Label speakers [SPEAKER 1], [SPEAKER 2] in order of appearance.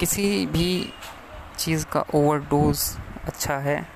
[SPEAKER 1] किसी भी चीज़ का ओवरडोज अच्छा है।